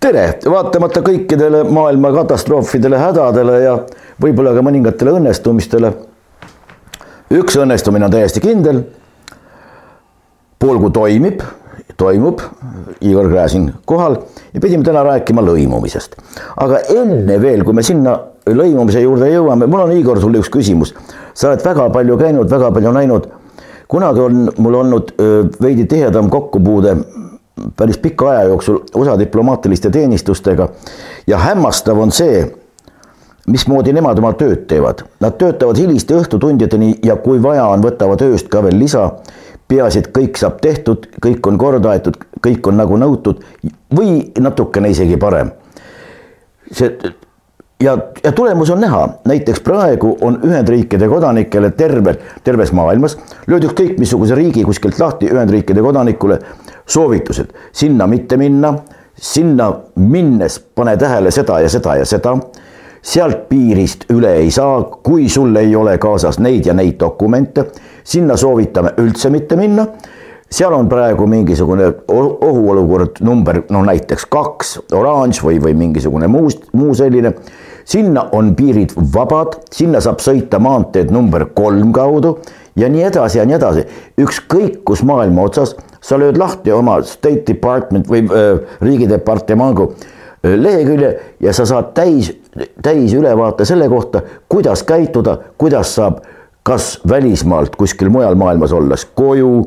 tere, vaatamata kõikidele maailma katastroofidele, hädadele ja võib-olla ka mõningatele õnnestumistele. üks õnnestumine on täiesti kindel. poolgu toimib, toimub, Igor Gräzin kohal ja pidime täna rääkima lõimumisest. aga enne veel, kui me sinna lõimumise juurde jõuame, mul on Igor sulle üks küsimus. sa oled väga palju käinud, väga palju näinud. kunagi on mul olnud veidi tihedam kokkupuude päris pika aja jooksul USA diplomaatiliste teenistustega ja hämmastav on see, mismoodi nemad oma tööd teevad. Nad töötavad hiliste õhtutundideni ja kui vaja on, võtavad ööst ka veel lisa. peaasi, et kõik saab tehtud, kõik on korda aetud, kõik on nagu nõutud või natukene isegi parem. see ja, ja tulemus on näha, näiteks praegu on Ühendriikide kodanikele terve, terves maailmas, lööd ükskõik missuguse riigi kuskilt lahti Ühendriikide kodanikule soovitused, sinna mitte minna, sinna minnes pane tähele seda ja seda ja seda. sealt piirist üle ei saa, kui sul ei ole kaasas neid ja neid dokumente, sinna soovitame üldse mitte minna seal on praegu mingisugune ohuolukord number, no näiteks kaks, oranž või, või mingisugune muu, muu selline. Sinna on piirid vabad, sinna saab sõita maanteed number kolm kaudu ja nii edasi ja nii edasi. ükskõik kus maailma otsas sa lööd lahti oma State Department või äh, riigidepartemangu äh, lehekülje ja sa saad täis, täis ülevaate selle kohta, kuidas käituda, kuidas saab kas välismaalt kuskil mujal maailmas olles koju,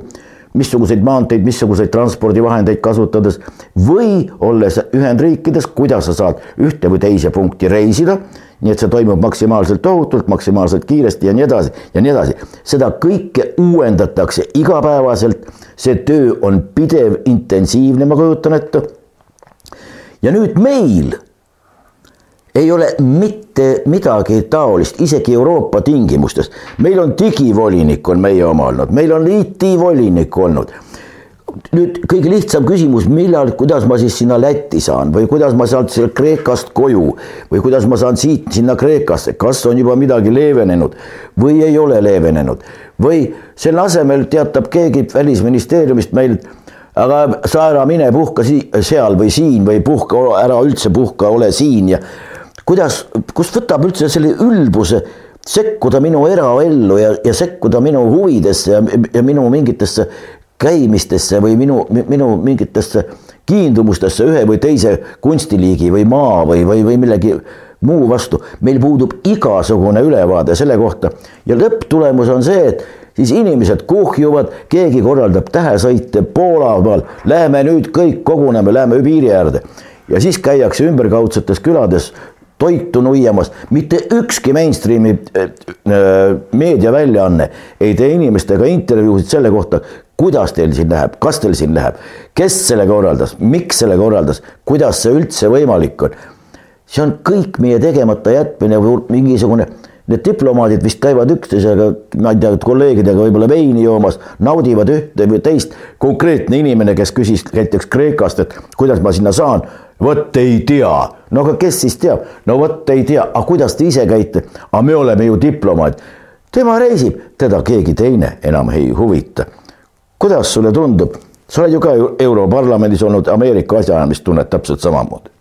missuguseid maanteid, missuguseid transpordivahendeid kasutades või olles Ühendriikides, kuidas sa saad ühte või teise punkti reisida nii et see toimub maksimaalselt ohutult, maksimaalselt kiiresti ja nii edasi ja nii edasi. seda kõike uuendatakse igapäevaselt, see töö on pidev, intensiivne, ma kujutan ette. ja nüüd meil ei ole mitte midagi taolist, isegi Euroopa tingimustes. meil on digivolinik on meie oma olnud, meil on IT-volinik olnud. Nüüd kõige lihtsam küsimus, millal, kuidas ma siis sinna Lätti saan või kuidas ma saan sealt Kreekast koju või kuidas ma saan siit sinna Kreekasse, kas on juba midagi leevenenud või ei ole leevenenud? Või selle asemel teatab keegi välisministeeriumist meil, aga sa ära mine puhka seal või siin või puhka ära üldse puhka, ole siin ja kuidas, kust võtab üldse selle ülbuse sekkuda minu eraellu ja, ja sekkuda minu huvidesse ja, ja minu mingitesse käimistesse või minu, minu mingitesse kiindumustesse ühe või teise kunstiliigi või maa või, või, või millegi muu vastu. meil puudub igasugune ülevaade selle kohta. Ja lõpptulemus on see, et siis inimesed kuhjuvad, keegi korraldab tähesõite Poola peal, läheme nüüd kõik koguneme, läheme piiri äärde. Ja siis käiakse ümberkaudsetes külades toitu nuiamas, mitte ükski mainstream'i äh, äh, meediaväljaanne ei tee inimestega intervjuusid selle kohta, kuidas teil siin läheb, kas teil siin läheb, kes selle korraldas, miks selle korraldas, kuidas see üldse võimalik on. see on kõik meie tegemata jätmine või mingisugune, need diplomaadid vist käivad üksteisega, ma ei tea, kolleegidega võib-olla veini joomas, naudivad ühte või teist. konkreetne inimene, kes küsis näiteks Kreekast, et kuidas ma sinna saan, vot ei tea, no aga kes siis teab, no vot ei tea, aga kuidas te ise käite, aga me oleme ju diplomaat. tema reisib, teda keegi teine enam ei huvita. Kuidas sulle tundub, sa oled ju ka Europarlamendis olnud, Ameerika asjaajamist tunned täpselt samamoodi.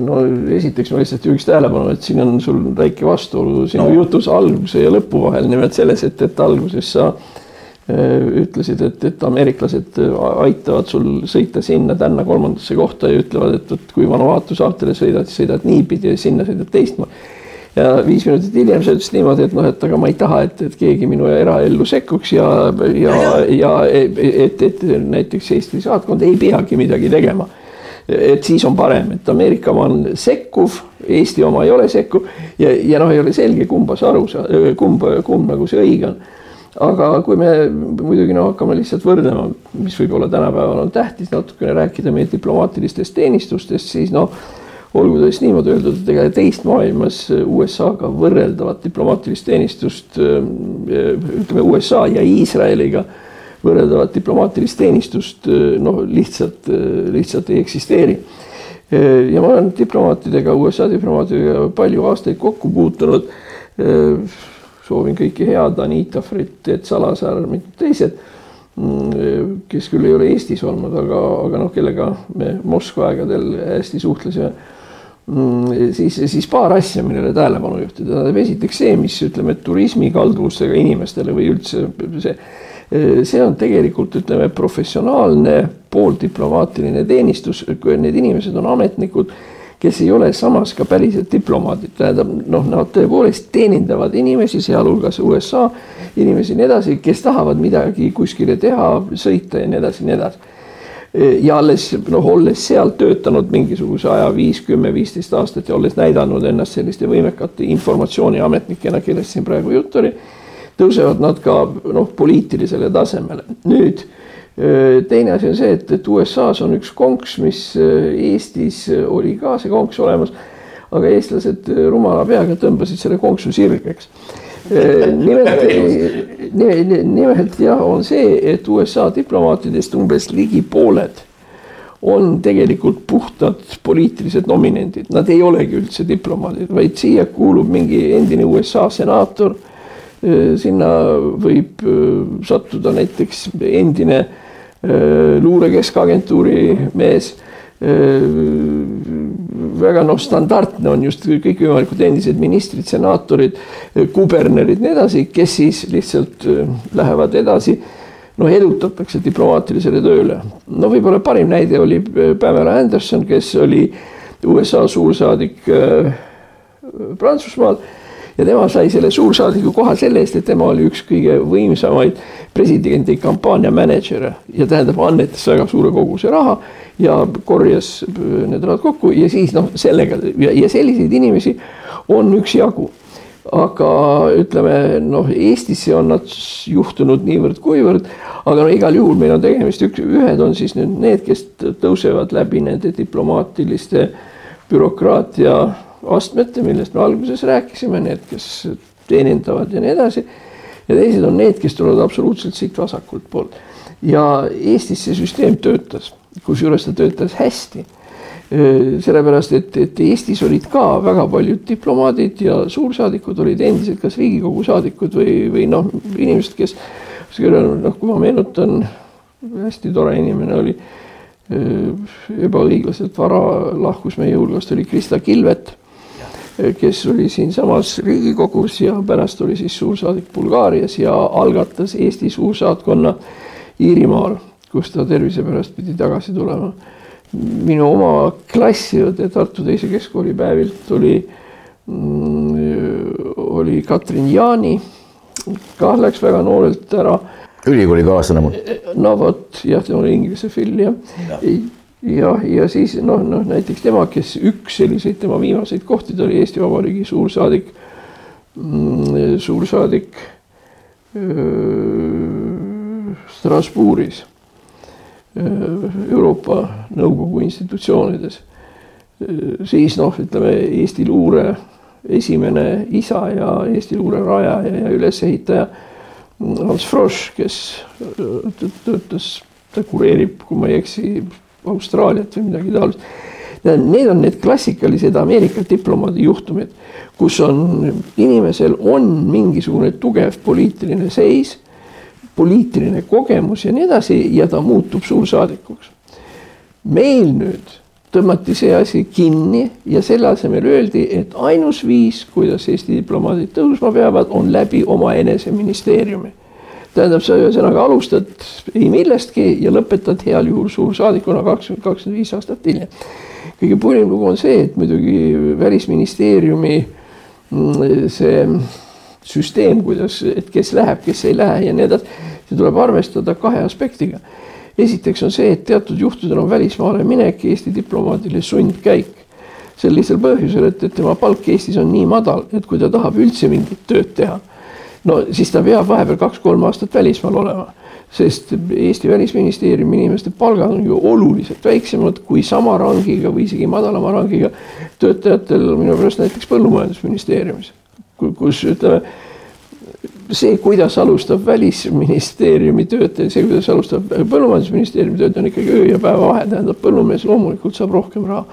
No esiteks ma lihtsalt juhiks tähelepanu, et siin on sul väike vastuolu sinu no. jutus alguse ja lõpu vahel, nimelt selles, et, et alguses sa äh, ütlesid, et, et ameeriklased aitavad sul sõita sinna, tänna kolmandasse kohta ja ütlevad, et, et kui Vanuatu saartele sõidad, siis sõidad niipidi ja sinna sõidad teistmoodi ja viis minutit hiljem sa ütlesid niimoodi, et noh, et aga ma ei taha, et, et keegi minu eraellu sekkuks ja, ja, ja et, et näiteks Eesti saatkond ei peagi midagi tegema. Et siis on parem, et Ameerika oma on sekkuv, Eesti oma ei ole sekkuv ja, ja noh, ei ole selge, kumba sa aru saad, kumb, kumb nagu see õige on. Aga kui me muidugi no hakkame lihtsalt võrdlema, mis võib-olla tänapäeval on tähtis natukene rääkida meie diplomaatilistest teenistustest, siis noh olgu ta siis niimoodi öeldud, et ega teist maailmas USA-ga võrreldavat diplomaatilist teenistust, ütleme USA ja Iisraeliga võrreldavat diplomaatilist teenistust noh, lihtsalt, lihtsalt ei eksisteeri. ja ma olen diplomaatidega, USA diplomaatidega palju aastaid kokku puutunud. soovin kõike head, Anita Fritt, Teet Salasaar, mitmed teised, mm, kes küll ei ole Eestis olnud, aga, aga noh, kellega me Moskva aegadel hästi suhtlesime mm, siis, siis paar asja, millele tähelepanu juhtida, esiteks see, mis ütleme, turismikalduvustega inimestele või üldse see see on tegelikult ütleme professionaalne pooldiplomaatiline teenistus, need inimesed on ametnikud, kes ei ole samas ka päriselt diplomaadid, tähendab noh, nad tõepoolest teenindavad inimesi, sealhulgas USA inimesi ja nii edasi, kes tahavad midagi kuskile teha, sõita ja nii edasi, nii edasi. Ja alles noh, olles seal töötanud mingisuguse aja, viis, kümme, viisteist aastat ja olles näidanud ennast selliste võimekate informatsiooniametnikena, kellest siin praegu jutt oli tõusevad nad ka noh, poliitilisele tasemele. nüüd teine asi on see, et, et USA-s on üks konks, mis Eestis oli ka see konks olemas, aga eestlased rumala peaga tõmbasid selle konksu sirgeks. nimelt, nimelt jah, on see, et USA diplomaatidest umbes ligi pooled on tegelikult puhtad poliitilised nominendid, nad ei olegi üldse diplomaadid, vaid siia kuulub mingi endine USA senaator sinna võib äh, sattuda näiteks endine äh, luure keskagentuuri mees. väga noh, standardne on just kõikvõimalikud endised ministrid, senaatorid, kubernerid, nii edasi, kes siis lihtsalt lähevad edasi noh, edutatakse diplomaatilisele tööle. no võib-olla parim näide oli Pamela Anderson, kes oli USA suursaadik Prantsusmaal ja tema sai selle suursaadiku koha selle eest, et tema oli üks kõige võimsamaid presidendi kampaania mänedžere. Ja tähendab, annetas väga suure koguse raha ja korjas need rahad kokku ja siis noh, sellega ja, ja selliseid inimesi on üksjagu. Aga ütleme noh, Eestisse on nad juhtunud niivõrd-kuivõrd, aga no igal juhul meil on tegemist üks, ühed on siis nüüd need, kes tõusevad läbi nende diplomaatiliste bürokraatia astmete, millest me alguses rääkisime, need, kes teenindavad ja nii edasi. ja teised on need, kes tulevad absoluutselt siit vasakult poolt. ja Eestis see süsteem töötas, kusjuures ta töötas hästi. sellepärast, et, et Eestis olid ka väga paljud diplomaadid ja suursaadikud olid endised kas Riigikogu saadikud või, või noh, inimesed, kes noh, kui ma meenutan, hästi tore inimene oli ebaõiglaselt vara lahkus meie hulgast, oli Krista Kilvet kes oli siinsamas Riigikogus ja pärast oli siis suursaadik Bulgaarias ja algatas Eesti suursaatkonna Iirimaal, kus ta tervise pärast pidi tagasi tulema. minu oma klassiõde Tartu Teise Keskkooli päevilt oli, mm, oli Katrin Jaani, kah läks väga noorelt ära. ülikoolikaaslane mul. no vot jah, tema oli inglise fill jah ja jah, ja siis noh, noh näiteks tema, kes üks selliseid tema viimaseid kohti, ta oli Eesti Vabariigi suursaadik, mm, suursaadik Strasbourgis, Euroopa Nõukogu institutsioonides. siis noh, ütleme Eesti luure esimene isa ja Eesti luure rajaja ja ülesehitaja Hans Frosch, kes töötas, ta kureerib, kui ma ei eksi, Austraaliat või midagi taolist. Need on need klassikalised Ameerika diplomaadi juhtumid, kus on inimesel on mingisugune tugev poliitiline seis, poliitiline kogemus ja nii edasi ja ta muutub suursaadikuks. meil nüüd tõmmati see asi kinni ja selle asemel öeldi, et ainus viis, kuidas Eesti diplomaadid tõusma peavad, on läbi omaenese ministeeriumi tähendab, sa ühesõnaga alustad ei millestki ja lõpetad heal juhul suursaadikuna kakskümmend, kakskümmend viis aastat hiljem. kõige põnev lugu on see, et muidugi välisministeeriumi mm, see süsteem, kuidas, et kes läheb, kes ei lähe ja nii edasi, see tuleb arvestada kahe aspektiga. esiteks on see, et teatud juhtudel on välismaale minek Eesti diplomaadile sundkäik sel lihtsal põhjusel, et, et tema palk Eestis on nii madal, et kui ta tahab üldse mingit tööd teha no siis ta peab vahepeal kaks-kolm aastat välismaal olema, sest Eesti Välisministeeriumi inimeste palgad on ju oluliselt väiksemad kui sama rangiga või isegi madalama rangiga töötajatel minu pärast näiteks Põllumajandusministeeriumis, kus ütleme see, kuidas alustab välisministeeriumi töötaja, see, kuidas alustab põllumajandusministeeriumi töötaja, on ikkagi öö ja päeva vahe, tähendab põllumees loomulikult saab rohkem raha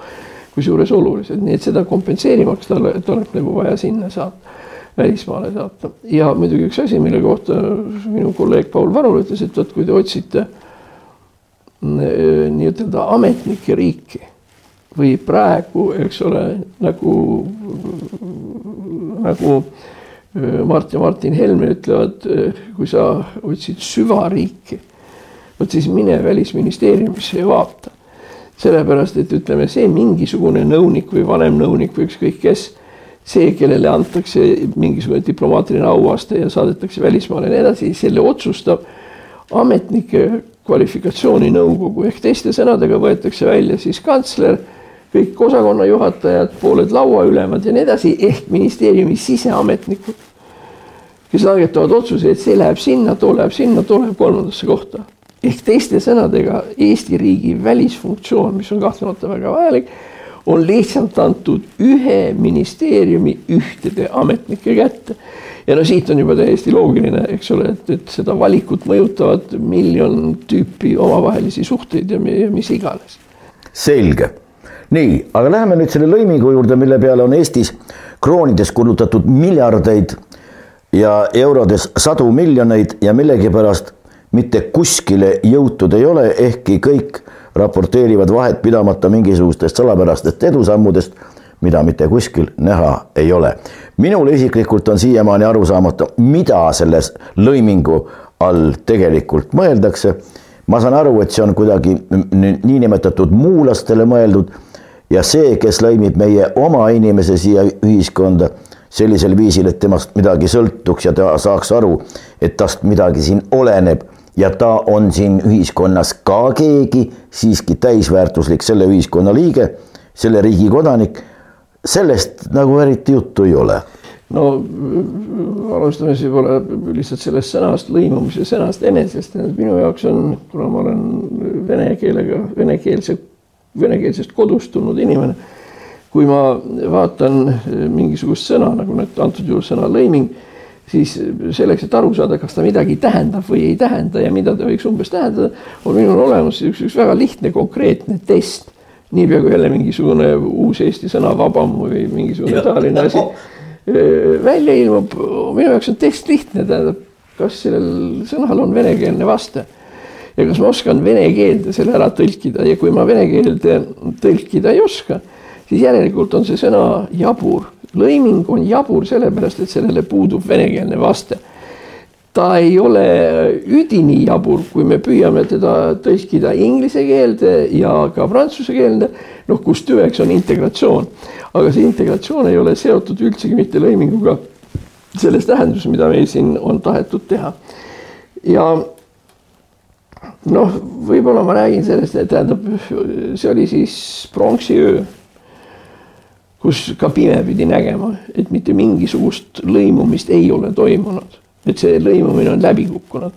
kusjuures olulised, nii et seda kompenseerimaks talle tuleb nagu vaja sinna saata, välismaale saata. ja muidugi üks asi, mille kohta minu kolleeg Paul Varul ütles, et vot kui te otsite nii-ütelda ametnike riiki või praegu, eks ole, nagu, nagu Mart ja Martin Helme ütlevad, kui sa otsid süvariiki, vot siis mine välisministeeriumisse ja vaata. sellepärast, et ütleme, see mingisugune nõunik või vanemnõunik või ükskõik kes, see, kellele antakse mingisugune diplomaatiline auaste ja saadetakse välismaale ja nii edasi, selle otsustab ametnike kvalifikatsiooninõukogu ehk teiste sõnadega võetakse välja siis kantsler, kõik osakonna juhatajad, pooled lauaülemad ja nii edasi, ehk ministeeriumi siseametnikud, kes langetavad otsuse, et see läheb sinna, too läheb sinna, too läheb kolmandasse kohta. ehk teiste sõnadega Eesti riigi välisfunktsioon, mis on kahtlemata väga vajalik, on lihtsalt antud ühe ministeeriumi ühtede ametnike kätte ja no siit on juba täiesti loogiline, eks ole, et, et seda valikut mõjutavad miljon tüüpi omavahelisi suhteid ja, ja mis iganes. selge, nii, aga läheme nüüd selle lõimingu juurde, mille peale on Eestis kroonides kulutatud miljardeid ja eurodes sadu miljoneid ja millegipärast mitte kuskile jõutud ei ole, ehkki kõik raporteerivad vahet pidamata mingisugustest salapärastest edusammudest mida mitte kuskil näha ei ole. minule isiklikult on siiamaani arusaamatu, mida selles lõimingu all tegelikult mõeldakse. ma saan aru, et see on kuidagi niinimetatud muulastele mõeldud ja see, kes lõimib meie oma inimese siia ühiskonda sellisel viisil, et temast midagi sõltuks ja ta saaks aru, et tast midagi siin oleneb ja ta on siin ühiskonnas ka keegi, siiski täisväärtuslik selle ühiskonna liige, selle riigi kodanik. Sellest nagu eriti juttu ei ole. No alustame siis võib-olla lihtsalt sellest sõnast, lõimumise sõnast enesest, minu jaoks on, kuna ma olen vene keelega, venekeelse, venekeelsest kodust tulnud inimene, kui ma vaatan mingisugust sõna, nagu nüüd antud juhul sõna lõiming, siis selleks, et aru saada, kas ta midagi tähendab või ei tähenda ja mida ta võiks umbes tähendada, on minul olemas üks, üks väga lihtne konkreetne test. Niipea kui jälle mingisugune uus eesti sõna vabam või mingisugune taoline asi välja ilmub, minu jaoks on tekst lihtne, tähendab, kas sellel sõnal on venekeelne vaste ja kas ma oskan vene keelde selle ära tõlkida ja kui ma vene keelde tõlkida ei oska, siis järelikult on see sõna jabur. Lõiming on jabur sellepärast, et sellele puudub venekeelne vaste ta ei ole üdini jabur, kui me püüame teda tõlkida inglise keelde ja ka prantsuse keelde, noh, kus tüveks on integratsioon. aga see integratsioon ei ole seotud üldsegi mitte lõiminguga selles tähenduses, mida meil siin on tahetud teha. ja noh, võib-olla ma räägin sellest, tähendab, see oli siis pronksiöö, kus ka pime pidi nägema, et mitte mingisugust lõimumist ei ole toimunud et see lõimumine on läbi kukkunud.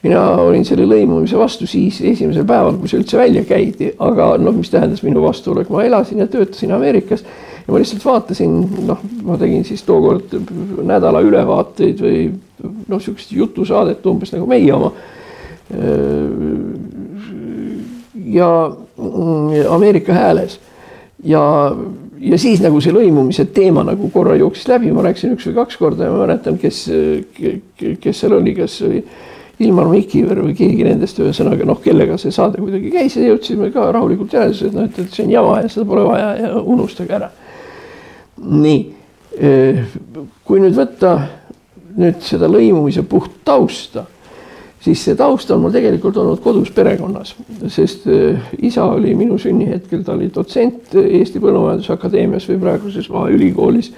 mina olin selle lõimumise vastu siis esimesel päeval, kui see üldse välja käidi, aga noh, mis tähendas minu vastuolek, ma elasin ja töötasin Ameerikas ja ma lihtsalt vaatasin, noh, ma tegin siis tookord nädala ülevaateid või noh, niisugust jutusaadet umbes nagu meie oma. ja Ameerika Hääles ja ja siis nagu see lõimumise teema nagu korra jooksis läbi, ma rääkisin üks või kaks korda ja ma mäletan, kes, kes seal oli, kas oli Ilmar Mikiver või keegi nendest, ühesõnaga noh, kellega see saade kuidagi käis ja jõudsime ka rahulikult järeldusele, et noh, et, see on jama ja seda pole vaja ja unustage ära. nii, kui nüüd võtta nüüd seda lõimumise puht tausta siis see taust on mul tegelikult olnud kodus perekonnas, sest äh, isa oli minu sünnihetkel, ta oli dotsent Eesti Põllumajandusakadeemias või praeguses Maaülikoolis.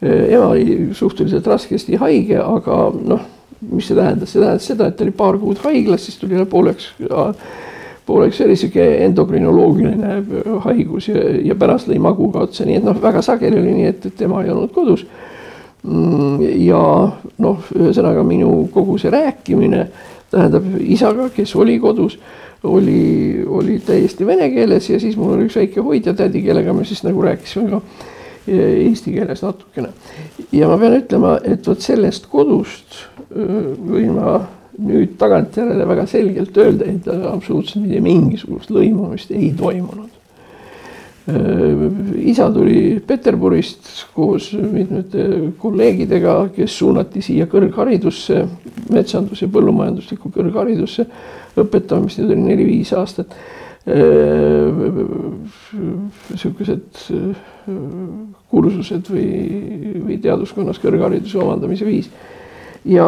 Äh, ema oli suhteliselt raskesti haige, aga noh, mis see tähendas, see tähendas seda, et ta oli paar kuud haiglas, siis tuli pooleks, pooleks oli sihuke endokrinoloogiline haigus ja, ja pärast lõi magu ka otsa, nii et noh, väga sageli oli nii, et, et tema ei olnud kodus. Mm, ja noh, ühesõnaga minu kogu see rääkimine tähendab isaga, kes oli kodus, oli, oli täiesti vene keeles ja siis mul oli üks väike hoidjatädi, kellega me siis nagu rääkisime ka eesti keeles natukene. ja ma pean ütlema, et vot sellest kodust võin ma nüüd tagantjärele väga selgelt öelda, et absoluutselt mitte mingisugust lõimumist ei toimunud. Isa tuli Peterburist koos mitmete kolleegidega, kes suunati siia kõrgharidusse, metsandus- ja põllumajanduslikku kõrgharidusse õpetama, mis nüüd oli neli-viis aastat. niisugused kursused või, või teaduskonnas kõrghariduse omandamise viis. ja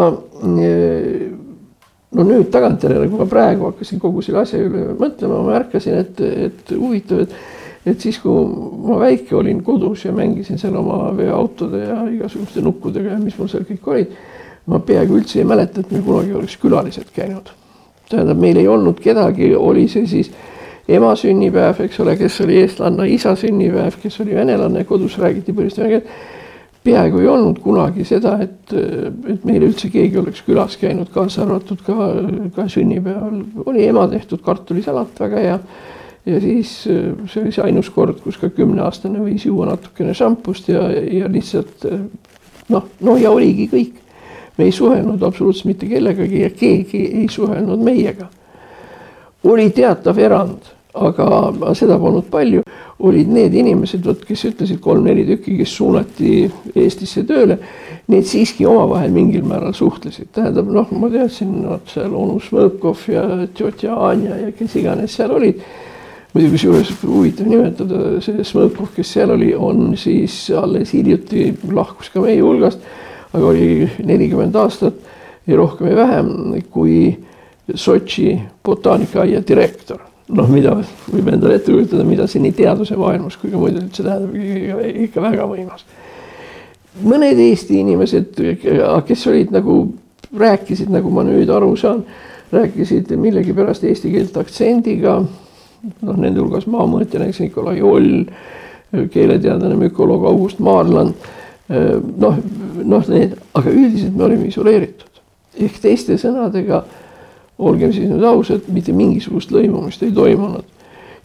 no nüüd tagantjärele, kui ma praegu hakkasin kogu selle asja üle mõtlema, ma märkasin, et, et huvitav, et et siis, kui ma väike olin kodus ja mängisin seal oma veoautode ja igasuguste nukkudega ja mis mul seal kõik olid, ma peaaegu üldse ei mäleta, et meil kunagi oleks külalised käinud. tähendab, meil ei olnud kedagi, oli see siis ema sünnipäev, eks ole, kes oli eestlanna, isa sünnipäev, kes oli venelane, kodus räägiti põhiliselt vene keelt. peaaegu ei olnud kunagi seda, et, et meil üldse keegi oleks külas käinud, kaasa arvatud ka, ka sünnipäeval. oli ema tehtud kartulisalat, väga hea. Ja siis see oli see ainus kord, kus ka kümneaastane võis juua natukene šampust ja, ja lihtsalt noh, no ja oligi kõik. me ei suhelnud absoluutselt mitte kellegagi ja keegi ei suhelnud meiega oli teatav erand aga seda polnud palju, olid need inimesed, vot kes ütlesid kolm-neli tükki, kes suunati Eestisse tööle, need siiski omavahel mingil määral suhtlesid, tähendab noh, ma teadsin, noh, seal onu Šmõkov ja tjotja Anja ja kes iganes seal olid. Muidugi kusjuures huvitav nimetada, see Šmõkov, kes seal oli, on siis alles hiljuti lahkus ka meie hulgast, aga oli nelikümmend aastat ei rohkem ei vähem kui Sotši botaanikaaia direktor noh, mida võib endale ette kujutada, mida see nii teaduse maailmas kui ka muidu üldse tähendab, ikka väga võimas. mõned Eesti inimesed, kes olid nagu, rääkisid, nagu ma nüüd aru saan, rääkisid millegipärast eesti keelt aktsendiga. Noh, nende hulgas maamõõtja näiteks Nikolai Oll, keeleteadlane, mükoloog August Maarland. noh, noh, need, aga üldiselt me olime isoleeritud ehk teiste sõnadega olgem siis nüüd ausad, mitte mingisugust lõimumist ei toimunud.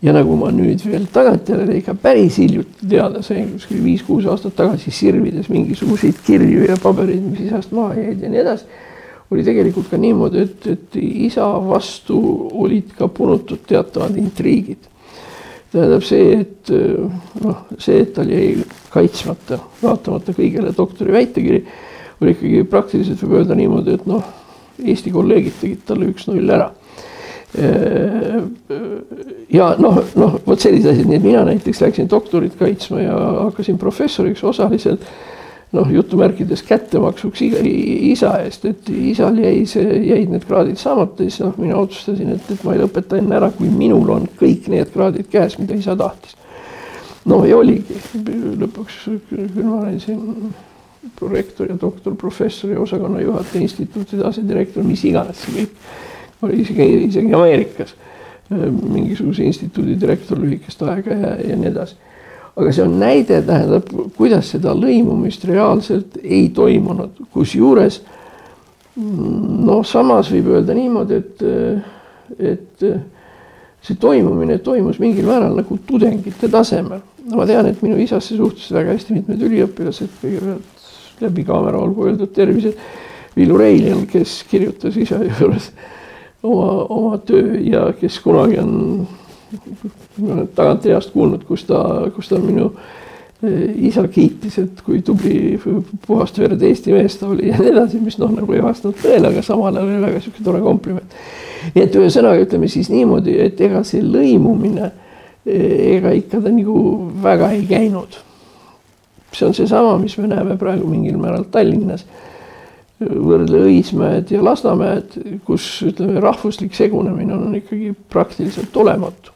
ja nagu ma nüüd veel tagantjärele ikka päris hiljuti teada sain, kuskil viis-kuus aastat tagasi sirvides mingisuguseid kirju ja pabereid, mis isast maha jäid ja nii edasi, oli tegelikult ka niimoodi, et, et isa vastu olid ka punutud teatavad intriigid. tähendab see, et noh, see, et tal jäi kaitsmata, vaatamata kõigele doktori väitekiri, oli ikkagi praktiliselt võib öelda niimoodi, et noh Eesti kolleegid tegid talle üks-null ära. ja noh, noh vot sellised asjad, nii et mina näiteks läksin doktorit kaitsma ja hakkasin professoriks osaliselt noh, jutumärkides kättemaksuks isa eest, et isal jäi see, jäid need kraadid saamata, siis noh, mina otsustasin, et, et ma ei lõpeta enne ära, kui minul on kõik need kraadid käes, mida isa tahtis. no ja oligi, lõpuks küll ma olen siin prorektor ja doktor, professor ja osakonna juhataja, instituutide asedirektor, mis iganes see kõik oli isegi, isegi Ameerikas mingisuguse instituudi direktor lühikest aega ja, ja nii edasi. Aga see on näide, tähendab, kuidas seda lõimumist reaalselt ei toimunud, kusjuures noh, samas võib öelda niimoodi, et, et see toimumine toimus mingil määral nagu tudengite tasemel. no ma tean, et minu isasse suhtusid väga hästi mitmed üliõpilased, kõigepealt läbi kaamera olgu öeldud tervised. Villu Reiljan, kes kirjutas isa juures oma, oma töö ja kes kunagi on tagantreast kuulnud, kus ta, kus ta minu eh, isa kiitis, et kui tubli puhast verd Eesti mees ta oli ja nii edasi, mis noh, nagu ei vastanud tõele, aga samal ajal oli väga sihuke tore kompliment. nii et ühesõnaga ütleme siis niimoodi, et ega see lõimumine eh, ega ikka ta nagu väga ei käinud see on seesama, mis me näeme praegu mingil määral Tallinnas. võrdle Õismäed ja Lasnamäed, kus ütleme, rahvuslik segunemine on ikkagi praktiliselt olematu.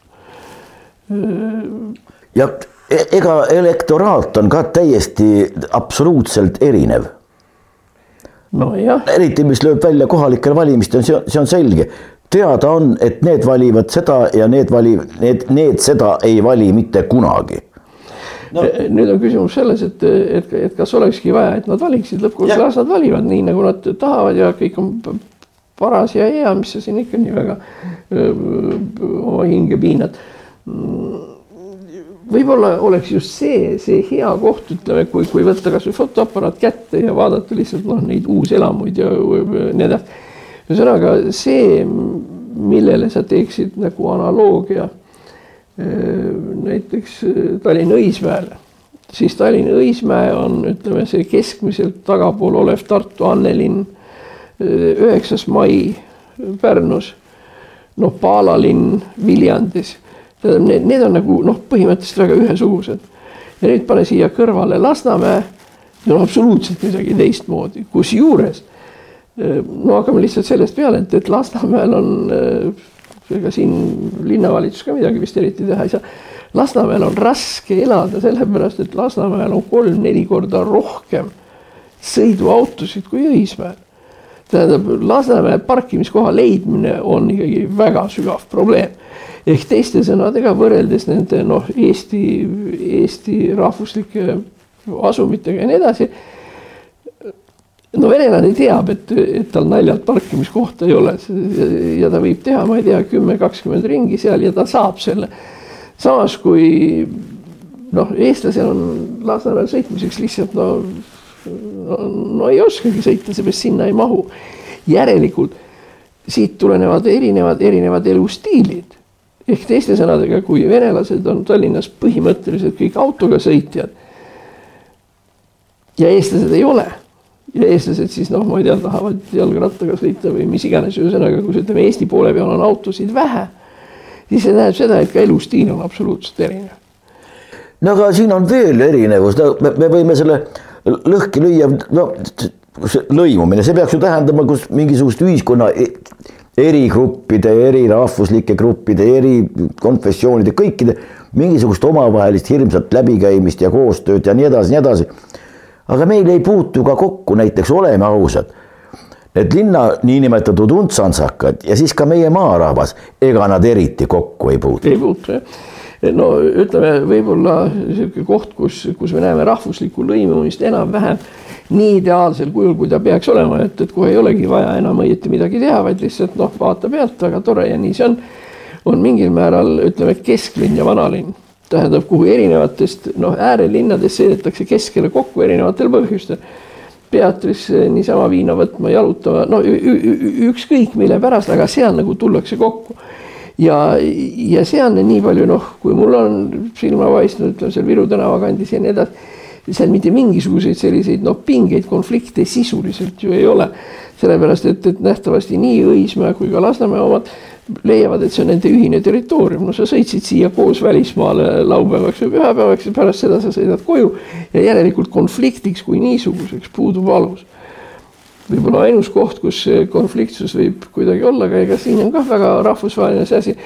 Ja e-, ega elektoraat on ka täiesti absoluutselt erinev nojah. eriti, mis lööb välja kohalikel valimistel, see on, see on selge. teada on, et need valivad seda ja need valivad, need, need seda ei vali mitte kunagi no.. nüüd on küsimus selles, et, et, et kas olekski vaja, et nad valiksid lõppkokkuvõttes, las nad valivad nii, nagu nad tahavad ja kõik on paras ja hea, mis sa siin ikka nii väga oma hinge piinad. Võib-olla oleks just see, see hea koht, ütleme, kui, kui võtta kasvõi fotoaparaat kätte ja vaadata lihtsalt noh, neid uuselamuid ja nii edasi. ühesõnaga see, millele sa teeksid nagu analoogia näiteks Tallinna Õismäele, siis Tallinna Õismäe on, ütleme, see keskmiselt tagapool olev Tartu Annelinn, üheksas mai Pärnus, noh, Paala linn Viljandis. Need, need on nagu noh, põhimõtteliselt väga ühesugused. ja nüüd pane siia kõrvale Lasnamäe, no absoluutselt midagi teistmoodi, kusjuures no hakkame lihtsalt sellest peale, et, et Lasnamäel on ega siin linnavalitsus ka midagi vist eriti teha ei saa. Lasnamäel on raske elada, sellepärast et Lasnamäel on kolm-neli korda rohkem sõiduautosid kui Õismäel. tähendab, Lasnamäe parkimiskoha leidmine on ikkagi väga sügav probleem. Ehk teiste sõnadega võrreldes nende noh, Eesti, Eesti rahvuslike asumitega ja nii edasi no venelane teab, et, et tal naljalt parkimiskohta ei ole ja ta võib teha, ma ei tea, kümme, kakskümmend ringi seal ja ta saab selle. samas kui noh, eestlasel on Lasnamäel sõitmiseks lihtsalt no, no, no ei oskagi sõita, seepärast sinna ei mahu. järelikult siit tulenevad erinevad, erinevad elustiilid. Ehk teiste sõnadega, kui venelased on Tallinnas põhimõtteliselt kõik autoga sõitjad ja eestlased ei ole ja eestlased siis noh, ma ei tea, tahavad jalgrattaga sõita või mis iganes, ühesõnaga, kus ütleme, Eesti poole peal on autosid vähe, siis see tähendab seda, et ka elustiil on absoluutselt erinev. no aga siin on veel erinevus, no me, me võime selle lõhki lüüa, no see lõimumine, see peaks ju tähendama, kus mingisugust ühiskonna e-, erigruppide, eri rahvuslike gruppide, eri konfessioonide, kõikide mingisugust omavahelist hirmsat läbikäimist ja koostööd ja nii edasi, nii edasi aga meil ei puutu ka kokku, näiteks oleme ausad. Need linna niinimetatud untsantsakad ja siis ka meie maarahvas, ega nad eriti kokku ei puutu. ei puutu jah no ütleme, võib-olla niisugune koht, kus, kus me näeme rahvuslikku lõimumist enam-vähem nii ideaalsel kujul, kui ta peaks olema, et, et kohe ei olegi vaja enam õieti midagi teha, vaid lihtsalt noh, vaata pealt, väga tore ja nii see on. on mingil määral ütleme kesklinn ja vanalinn tähendab, kuhu erinevatest noh, äärelinnadest sõidetakse keskele kokku erinevatel põhjustel. Peatrisse niisama viina võtma, jalutama, no ükskõik mille pärast, aga seal nagu tullakse kokku. ja, ja seal nii palju noh, kui mul on silma paistnud, ütleme seal Viru tänava kandis ja nii edasi seal mitte mingisuguseid selliseid noh, pingeid, konflikte sisuliselt ju ei ole. sellepärast et, et nähtavasti nii Õismäe kui ka Lasnamäe omad leiavad, et see on nende ühine territoorium, no sa sõitsid siia koos välismaale laupäevaks või pühapäevaks ja pärast seda sa sõidad koju ja järelikult konfliktiks kui niisuguseks puudub alus. võib-olla ainus koht, kus konfliktsus võib kuidagi olla, aga ega siin on kah väga rahvusvaheline see asi,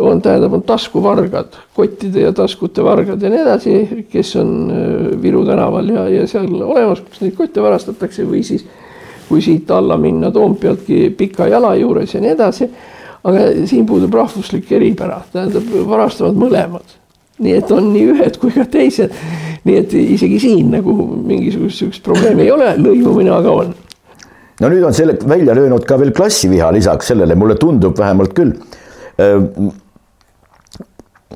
on, tähendab, on taskuvargad, kottide ja taskute vargad ja nii edasi, kes on äh, Viru tänaval ja, ja seal olemas, kus neid kotte varastatakse või siis kui siit alla minna Toompealtki pika jala juures ja nii edasi aga siin puudub rahvuslik eripära, tähendab, varastavad mõlemad. nii et on nii ühed kui ka teised. nii et isegi siin nagu mingisugust sihukest probleemi ei ole, lõimumine aga on. no nüüd on selle välja löönud ka veel klassiviha lisaks sellele, mulle tundub vähemalt küll.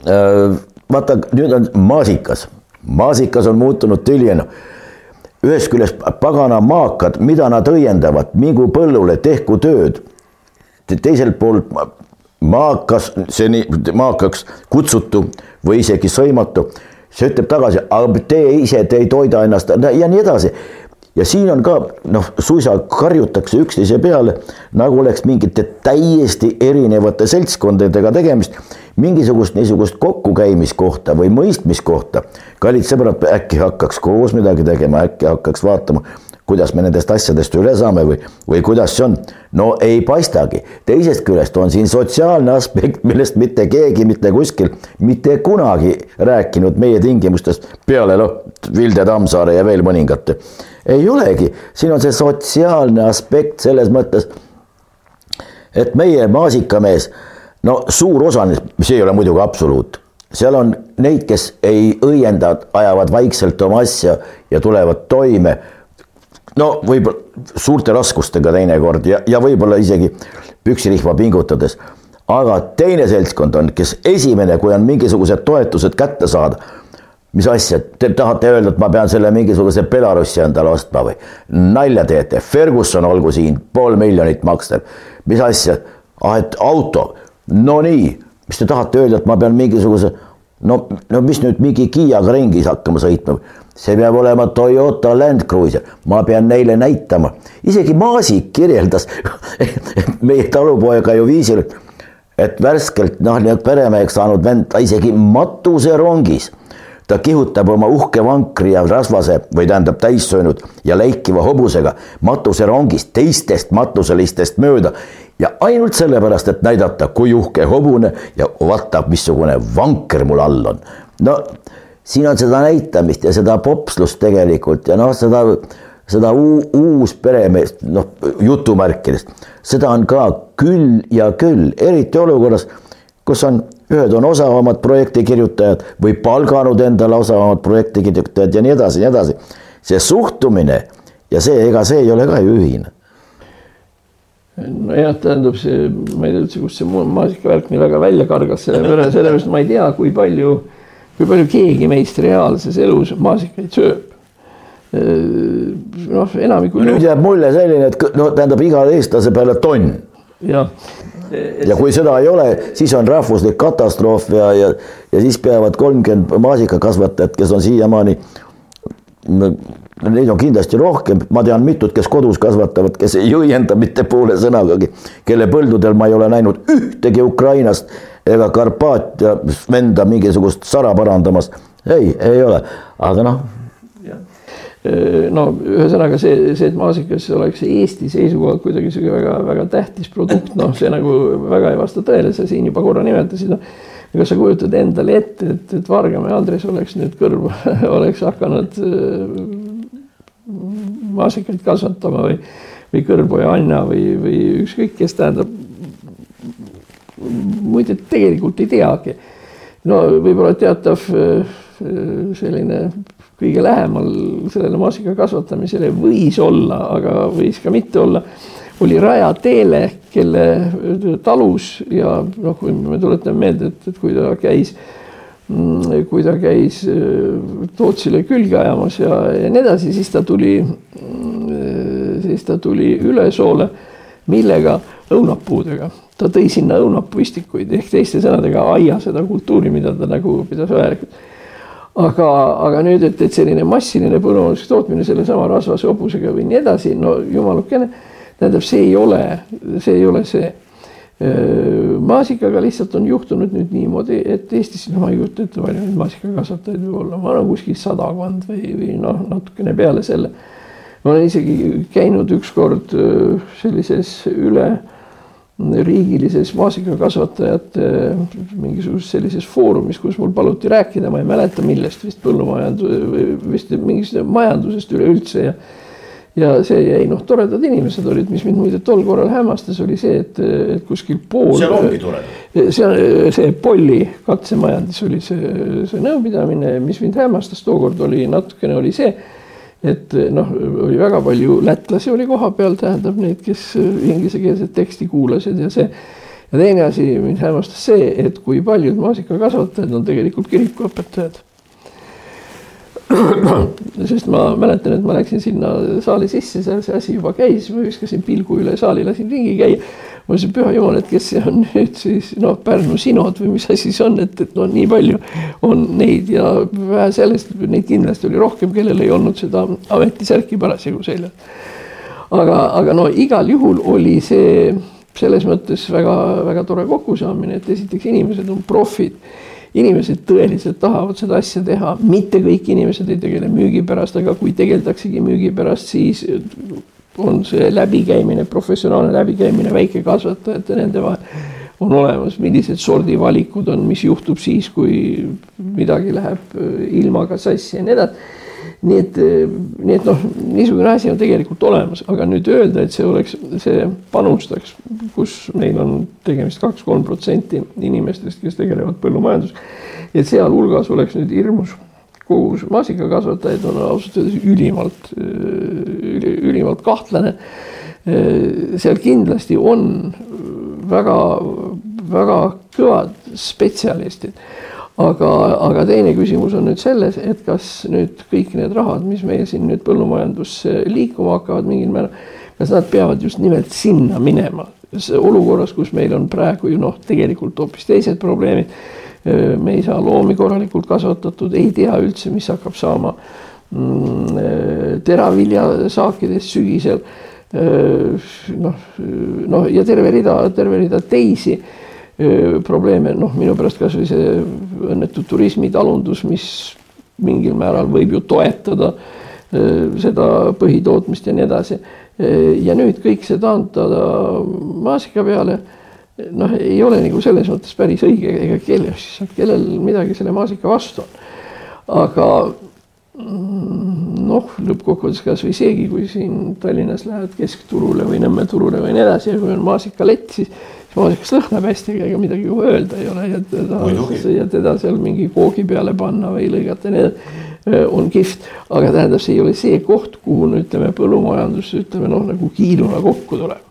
Äh, vaata, nüüd on maasikas, maasikas on muutunud tüljena. Ühest küljest pagana maakad, mida nad õiendavad, mingu põllule, tehku tööd. Teiselt poolt maakas, see nii maakaks kutsutu või isegi sõimatu, see ütleb tagasi, aga te ise, te ei toida ennast ja nii edasi. Ja siin on ka noh, suisa karjutakse üksteise peale, nagu oleks mingite täiesti erinevate seltskondadega tegemist, mingisugust niisugust kokkukäimiskohta või mõistmiskohta. kallid sõbrad, äkki hakkaks koos midagi tegema, äkki hakkaks vaatama kuidas me nendest asjadest üle saame või, või kuidas see on. no ei paistagi, teisest küljest on siin sotsiaalne aspekt, millest mitte keegi mitte kuskil mitte kunagi rääkinud meie tingimustest peale noh, Vilde Tammsaare ja veel mõningate. ei olegi, siin on see sotsiaalne aspekt selles mõttes, et meie maasikamees, no suur osa, mis ei ole muidugi absoluut seal on neid, kes ei õienda, ajavad vaikselt oma asja ja tulevad toime no võib-olla suurte raskustega teinekord ja, ja võib-olla isegi püksirihma pingutades. aga teine seltskond on, kes esimene, kui on mingisugused toetused kätte saada. mis asja, te tahate öelda, et ma pean selle mingisuguse Belarusi endale ostma või? nalja teete, Ferguson olgu siin pool miljonit makstev, mis asja, ah et auto, no nii mis te tahate öelda, et ma pean mingisuguse no, no mis nüüd mingi Kiiaga ringis hakkama sõitma, see peab olema Toyota Land Cruiser, ma pean neile näitama, isegi Maasik kirjeldas meie talupoega ju viisil, et värskelt noh, nii-öelda peremeheks saanud vend, ta isegi matuserongis ta kihutab oma uhke vankri ja rasvase või tähendab täissöönud ja leikiva hobusega matuserongist teistest matuselistest mööda ja ainult sellepärast, et näidata, kui uhke hobune ja vaata, missugune vanker mul all on. no siin on seda näitamist ja seda popslust tegelikult ja noh, seda, seda uus peremeest, noh jutumärkides, seda on ka küll ja küll, eriti olukorras, kus on, ühed on osavamad projektikirjutajad või palganud endale osavamad projektikirjutajad ja nii edasi ja nii edasi. see suhtumine ja see, ega see ei ole ka ju ühine nojah, tähendab see, ma ei tea üldse, kust see maasikavärk nii väga välja kargas, sellepärast, sellepärast ma ei tea, kui palju, kui palju keegi meist reaalses elus maasikaid sööb. noh, enamikul. nüüd jääb mulje selline, et no tähendab igale eestlase peale tonn. jah. ja kui seda ei ole, siis on rahvuslik katastroof ja, ja, ja siis peavad kolmkümmend maasikakasvatajat, kes on siiamaani Neid on kindlasti rohkem, ma tean mitut, kes kodus kasvatavad, kes ei õienda mitte poole sõnagagi, kelle põldudel ma ei ole näinud ühtegi Ukrainast ega Karpaatia venda mingisugust sara parandamas. ei, ei ole, aga noh. no ühesõnaga see, see, et maasikas oleks Eesti seisukohalt kuidagi sihuke väga-väga tähtis produkt, noh, see nagu väga ei vasta tõele, sa siin juba korra nimetasid, noh kas sa kujutad endale ette, et, et Vargamäe Andres oleks nüüd kõrva, oleks hakanud maasikaid kasvatama või, või kõrboja Anna või, või ükskõik kes tähendab. muide, tegelikult ei teagi. no võib-olla teatav äh, selline kõige lähemal sellele maasika kasvatamisele võis olla, aga võis ka mitte olla, oli Raja Teele, kelle talus ja noh, kui me tuletame meelde, et, et kui ta käis kui ta käis äh, Tootsile külge ajamas ja, ja nii edasi, siis ta tuli, mm, siis ta tuli Ülesoole, millega õunapuudega, ta tõi sinna õunapuistikuid ehk teiste sõnadega aia seda kultuuri, mida ta nagu pidas vajalikuks. aga, aga nüüd, et, et selline massiline põllumajanduslik tootmine sellesama rasvase hobusega või nii edasi, no jumalukene, tähendab, see ei ole, see ei ole see maasikaga lihtsalt on juhtunud nüüd niimoodi, et Eestis, no ma ei kujuta ette, palju neid maasikakasvatajaid võib olla, ma arvan kuskil sadakond või, või noh, natukene peale selle. ma olen isegi käinud ükskord sellises üle riigilises maasikakasvatajate mingisuguses sellises foorumis, kus mul paluti rääkida, ma ei mäleta, millest vist põllumajandus, vist mingist majandusest üleüldse ja ja see jäi, noh, toredad inimesed olid, mis mind muide tol korral hämmastas, oli see, et, et kuskil pool. seal ongi tore. see on see Polli katsemajandis oli see, see nõupidamine, mis mind hämmastas tookord oli natukene oli see, et noh, oli väga palju lätlasi oli kohapeal, tähendab neid, kes inglisekeelset teksti kuulasid ja see. ja teine asi mind hämmastas see, et kui paljud maasikakasvatajad on tegelikult kirikuõpetajad sest ma mäletan, et ma läksin sinna saali sisse, seal see asi juba käis, ma viskasin pilgu üle saali, lasin ringi käia. ma ütlesin, püha jumal, et kes see on nüüd siis noh, Pärnu sinod või mis asi see on, et, et noh, nii palju on neid ja vähe sellest, neid kindlasti oli rohkem, kellel ei olnud seda ametisärki parasjagu seljas. aga, aga no igal juhul oli see selles mõttes väga-väga tore kokkusaamine, et esiteks inimesed on profid inimesed tõeliselt tahavad seda asja teha, mitte kõik inimesed ei tegele müügi pärast, aga kui tegeldaksegi müügi pärast, siis on see läbikäimine, professionaalne läbikäimine väikekasvatajate nende vahel on olemas, millised sordivalikud on, mis juhtub siis, kui midagi läheb ilmaga sassi ja nii edasi nii et, nii et noh, niisugune asi on tegelikult olemas, aga nüüd öelda, et see oleks, see panustaks, kus meil on tegemist kaks-kolm protsenti inimestest, kes tegelevad põllumajandus, et sealhulgas oleks nüüd hirmus kogus maasikakasvatajaid on ausalt öeldes ülimalt, ülimalt kahtlane. seal kindlasti on väga, väga kõvad spetsialistid aga, aga teine küsimus on nüüd selles, et kas nüüd kõik need rahad, mis meil siin nüüd põllumajandusse liikuma hakkavad mingil määral, kas nad peavad just nimelt sinna minema, olukorras, kus meil on praegu ju noh, tegelikult hoopis teised probleemid. me ei saa loomi korralikult kasvatatud, ei tea üldse, mis hakkab saama mm, teraviljasaakidest sügisel noh, noh ja terve rida, terve rida teisi probleeme, noh, minu pärast kasvõi see õnnetu turismitalundus, mis mingil määral võib ju toetada seda põhitootmist ja nii edasi. ja nüüd kõik see taandada maasika peale, noh, ei ole nagu selles mõttes päris õige, ega kellel kellel midagi selle maasika vastu on. aga mm, noh, lõppkokkuvõttes kasvõi seegi, kui siin Tallinnas lähed keskturule või Nõmme turule või nii edasi ja kui on maasikalett, siis maasikas lõhnab hästi, ega midagi öelda ei ole ja teda, ja teda seal mingi koogi peale panna või lõigata edasi on kihvt, aga tähendab, see ei ole see koht, kuhu no ütleme, põllumajandus ütleme noh, nagu kiiluna kokku tuleb.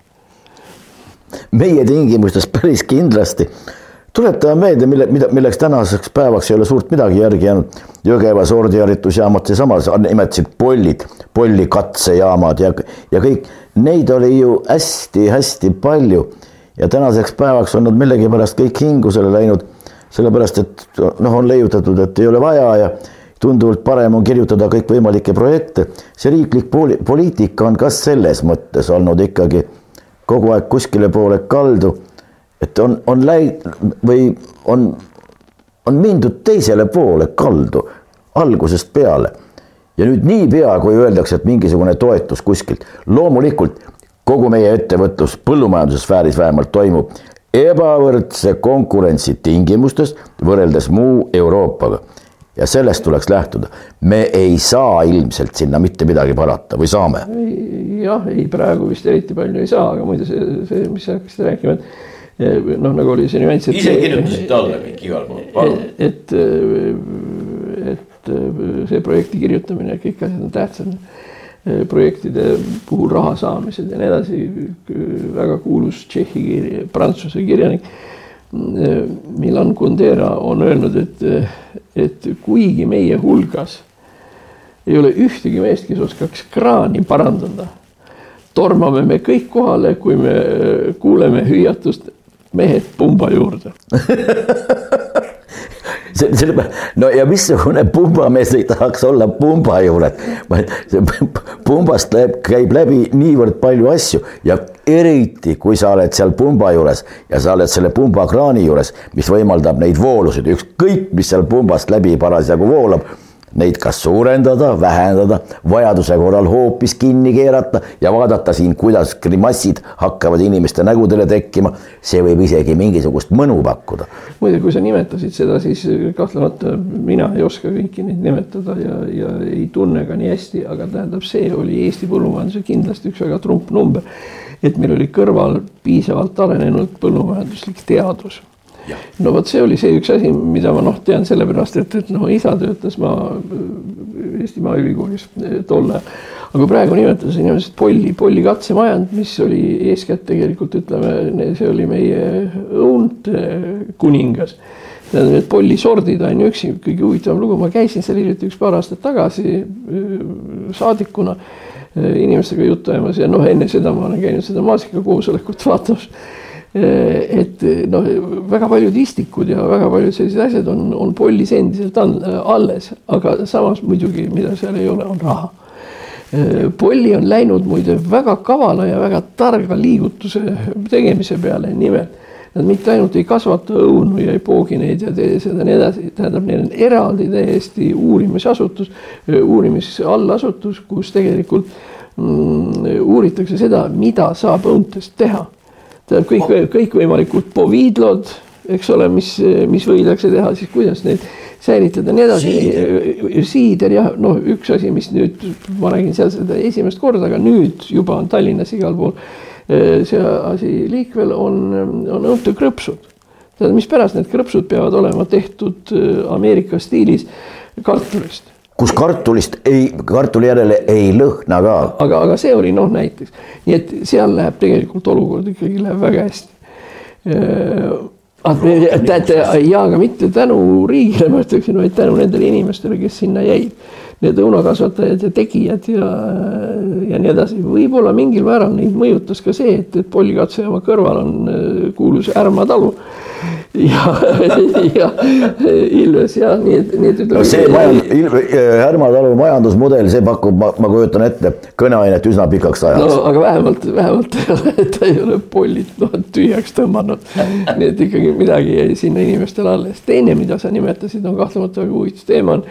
meie tingimustes päris kindlasti. Tuletame meelde, mille, mida, milleks tänaseks päevaks ei ole suurt midagi järgi jäänud. Jõgeva sordiharjutusjaamad, seesamas nimetasid pollid, pollikatsejaamad ja, ja kõik, neid oli ju hästi-hästi palju ja tänaseks päevaks on nad millegipärast kõik hingusele läinud, sellepärast et noh, on leiutatud, et ei ole vaja ja tunduvalt parem on kirjutada kõikvõimalikke projekte. see riiklik poli poliitika on ka selles mõttes olnud ikkagi kogu aeg kuskile poole kaldu, et on, on läinud või on, on mindud teisele poole kaldu algusest peale. ja nüüd niipea, kui öeldakse, et mingisugune toetus kuskilt, loomulikult kogu meie ettevõtlus põllumajandussfääris vähemalt toimub ebavõrdse konkurentsi tingimustes võrreldes muu Euroopaga. ja sellest tuleks lähtuda. me ei saa ilmselt sinna mitte midagi parata või saame? jah, ei praegu vist eriti palju ei saa, aga muide see, see, mis sa hakkasid rääkima, et eh, noh, nagu oli see nüanss. ise kirjutasite alla kõik igal pool, palun. et, et see projekti kirjutamine, kõik asjad on tähtsad Eh, projektide puhul raha saamised ja nii edasi. väga kuulus Tšehhi kirja, prantsuse kirjanik eh, Milan Kundera on öelnud, et, et kuigi meie hulgas ei ole ühtegi meest, kes oskaks kraani parandada, tormame me kõik kohale, kui me kuuleme hüüatust mehed pumba juurde selle, no ja missugune pumbamees tahaks olla pumba juures. pumbast läheb, käib läbi niivõrd palju asju ja eriti, kui sa oled seal pumba juures ja sa oled selle pumbakraani juures, mis võimaldab neid voolusid, ükskõik, mis seal pumbast läbi parasjagu voolab neid kas suurendada, vähendada, vajaduse korral hoopis kinni keerata ja vaadata siin, kuidas grimassid hakkavad inimeste nägudele tekkima. see võib isegi mingisugust mõnu pakkuda. muide, kui sa nimetasid seda, siis kahtlemata mina ei oska kõiki neid nimetada ja, ja ei tunne ka nii hästi, aga tähendab, see oli Eesti põllumajanduse kindlasti üks väga trump number. et meil oli kõrval piisavalt arenenud põllumajanduslik teadus no vot, see oli see üks asi, mida ma noh, tean sellepärast, et, et noh, isa töötas ma Eesti Maaülikoolis eh, tol ajal. aga praegu nimetada inimesed polli, polli katsemajand, mis oli eeskätt tegelikult ütleme, see oli meie õunte kuningas. Tähendab, need pollisordid on ju üks kõige huvitavam lugu, ma käisin seal hiljuti üks paar aastat tagasi eh, saadikuna eh, inimestega juttu ajamas ja noh, enne seda ma olen käinud seda maasikakoosolekut vaatamas. Eh, et eh, noh, väga paljud istikud ja väga paljud sellised asjad on, on pollis endiselt alles, aga samas muidugi, mida seal ei ole, on raha. Eh, polli on läinud muide väga kavala ja väga targa liigutuse tegemise peale, nimelt nad mitte ainult ei kasvata õunu ja ei poogi neid ja tee seda nii edasi, tähendab, neil on eraldi täiesti uurimisasutus, uurimisallasutus, kus tegelikult mm, uuritakse seda, mida saab õuntest teha tähendab kõik, kõikvõimalikud poviidlod, eks ole, mis, mis võidakse teha, siis kuidas neid säilitada, nii edasi. siider jah, noh, üks asi, mis nüüd ma räägin seal seda esimest korda, aga nüüd juba on Tallinnas igal pool see asi liikvel on, on õuntekrõpsud. tead, mispärast need krõpsud peavad olema tehtud Ameerika stiilis kartulist kus kartulist ei, kartuli järele ei lõhna ka. aga, aga see oli noh, näiteks, nii et seal läheb tegelikult olukord ikkagi läheb väga hästi. teate ja aga mitte tänu riigile, ma ütleksin, vaid tänu nendele inimestele, kes sinna jäid. need õunakasvatajad ja tegijad ja, ja nii edasi, võib-olla mingil määral neid mõjutas ka see, et, et Polli katsejaama kõrval on kuulus Ärma talu ja, ja Ilves ja nii nii et ütleme. see majand, Härma talu majandusmudel, see pakub, ma, ma kujutan ette, kõneainet üsna pikaks ajaks. no aga vähemalt, vähemalt ta ei ole Pollit noh tühjaks tõmmanud. nii et ikkagi midagi jäi sinna inimestele alles. teine, mida sa nimetasid, on kahtlemata väga huvitav teema on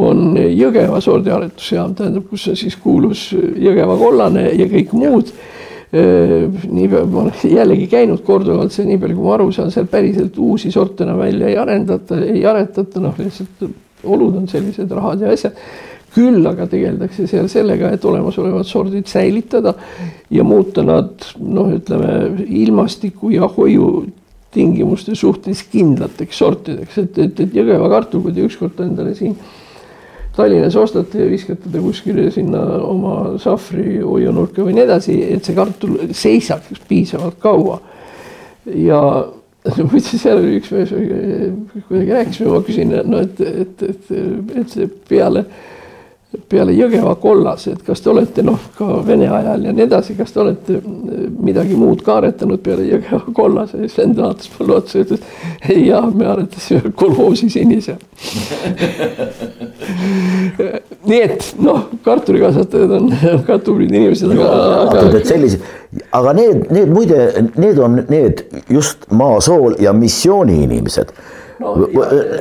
on Jõgeva sordiaretusjaam, tähendab, kus siis kuulus Jõgeva kollane ja kõik muud. Nii palju, ma olen jällegi käinud korduvalt, see nii palju, kui ma aru saan, seal päriselt uusi sorte enam välja ei arendata, ei aretata, noh, lihtsalt olud on sellised, rahad ja asjad. Küll aga tegeldakse seal sellega, et olemasolevad sordid säilitada ja muuta nad noh, ütleme ilmastiku ja hoiu tingimuste suhtes kindlateks sortideks, et, et, et Jõgeva kartul, kui te ükskord endale siin Tallinnas ostate ja viskate ta kuskile sinna oma sahvri hoiunurka või nii edasi, et see kartul seisaks piisavalt kaua. ja muide, seal oli üks mees, kuidagi rääkisime, ma küsin, no et, et, et, et see peale peale Jõgeva kollas, et kas te olete noh, ka Vene ajal ja nii edasi, kas te olete midagi muud ka aretanud peale Jõgeva kollase ja siis vend vaatas mulle otsa ja ütles. jah, me aretasime kolhoosi sinise nii et noh, kartulikasvatajad on ka tublid inimesed, aga, aga. et sellised, aga need, need muide, need on need just maasool ja missiooni inimesed no,.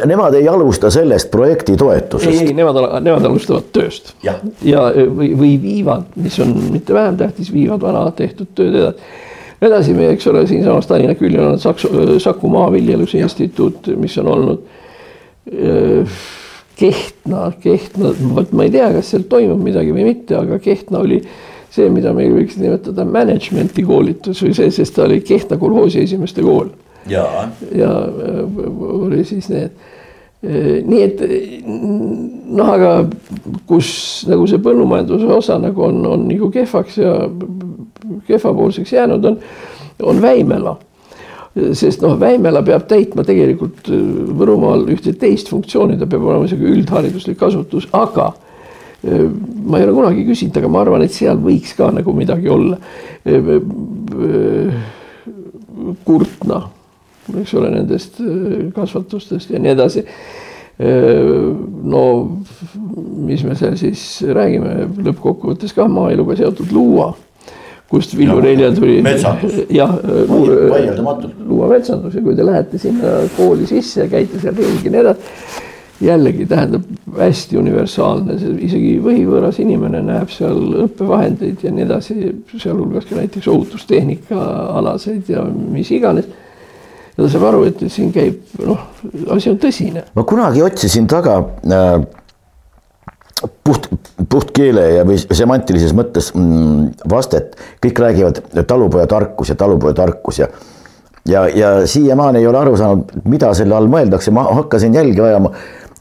Nemad ei alusta sellest projekti toetusest. ei, ei, nemad, nemad alustavad tööst ja, ja või, või viivad, mis on mitte vähem tähtis, viivad vana tehtud tööd edasi edasi me, eks ole, siinsamas Tallinna küljel on Saksu, Saku Maaviljeluse Instituut, mis on olnud äh, Kehtna, Kehtna, vot ma ei tea, kas seal toimub midagi või mitte, aga Kehtna oli see, mida me võiks nimetada management'i koolitus või see, sest ta oli Kehtna kolhoosi esimeste kool ja, ja oli siis need nii et noh, aga kus nagu see põllumajanduse osa nagu on, on nagu kehvaks ja kehvapoolseks jäänud, on, on Väimela. sest noh, Väimela peab täitma tegelikult Võrumaal ühte teist funktsiooni, ta peab olema sihuke üldhariduslik asutus, aga ma ei ole kunagi küsinud, aga ma arvan, et seal võiks ka nagu midagi olla. Kurtna eks ole, nendest äh, kasvatustest ja nii edasi. Äh, no mis me seal siis räägime, lõppkokkuvõttes ka maaeluga seotud luua, kust Villu Reilja tuli. jah, luua metsandus ja kui te lähete sinna kooli sisse ja käite seal ringi ja nii edasi jällegi tähendab hästi universaalne, isegi võhivõõras inimene näeb seal õppevahendeid ja nii edasi, sealhulgas ka näiteks ohutustehnika alaseid ja mis iganes ja ta saab aru, et siin käib noh, asi on tõsine. ma kunagi otsisin taga äh, puht, puhtkeele ja või semantilises mõttes mm, vastet, kõik räägivad talupojatarkus ja talupojatarkus ja ja, ja siiamaani ei ole aru saanud, mida selle all mõeldakse, ma hakkasin jälgi ajama,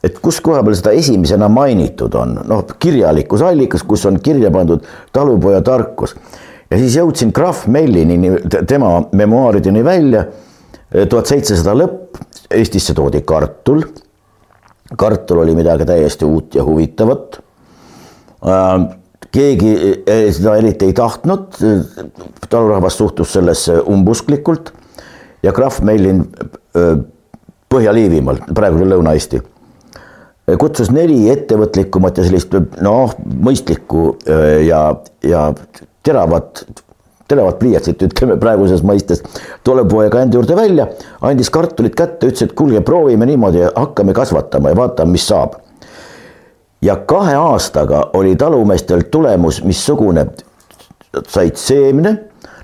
et kus koha peal seda esimesena mainitud on, noh, kirjalikus allikas, kus on kirja pandud talupojatarkus ja siis jõudsin Graf Mellini, tema memuaarideni välja tuhat seitsesada lõpp, Eestisse toodi kartul. kartul oli midagi täiesti uut ja huvitavat. Äh, keegi äh, seda eriti ei tahtnud, talurahvas suhtus sellesse umbusklikult ja Krahv Meilin äh, Põhja-Liivimaal, praegu küll Lõuna-Eesti, kutsus neli ettevõtlikumat ja sellist noh, mõistlikku ja, ja teravat teravat pliiatsit, ütleme praeguses mõistes, tule poega enda juurde välja, andis kartulit kätte, ütles, et kuulge, proovime niimoodi, hakkame kasvatama ja vaatame, mis saab. ja kahe aastaga oli talumeestel tulemus missugune, said seemne,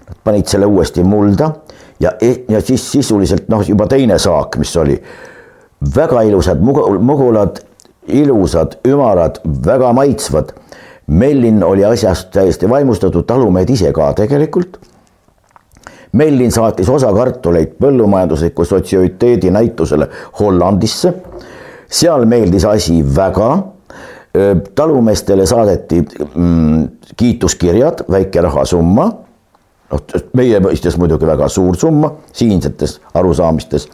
nad panid selle uuesti mulda ja, ja siis sisuliselt noh, juba teine saak, mis oli. Väga ilusad mugulad, ilusad, ümarad, väga maitsvad Mellin oli asjast täiesti vaimustatud, talumehed ise ka tegelikult. Mellin saatis osa kartuleid põllumajandusliku sotsioliteedi näitusele Hollandisse. seal meeldis asi väga. talumeestele saadeti mm, kiituskirjad, väike rahasumma. noh, meie mõistes muidugi väga suur summa siinsetes arusaamistes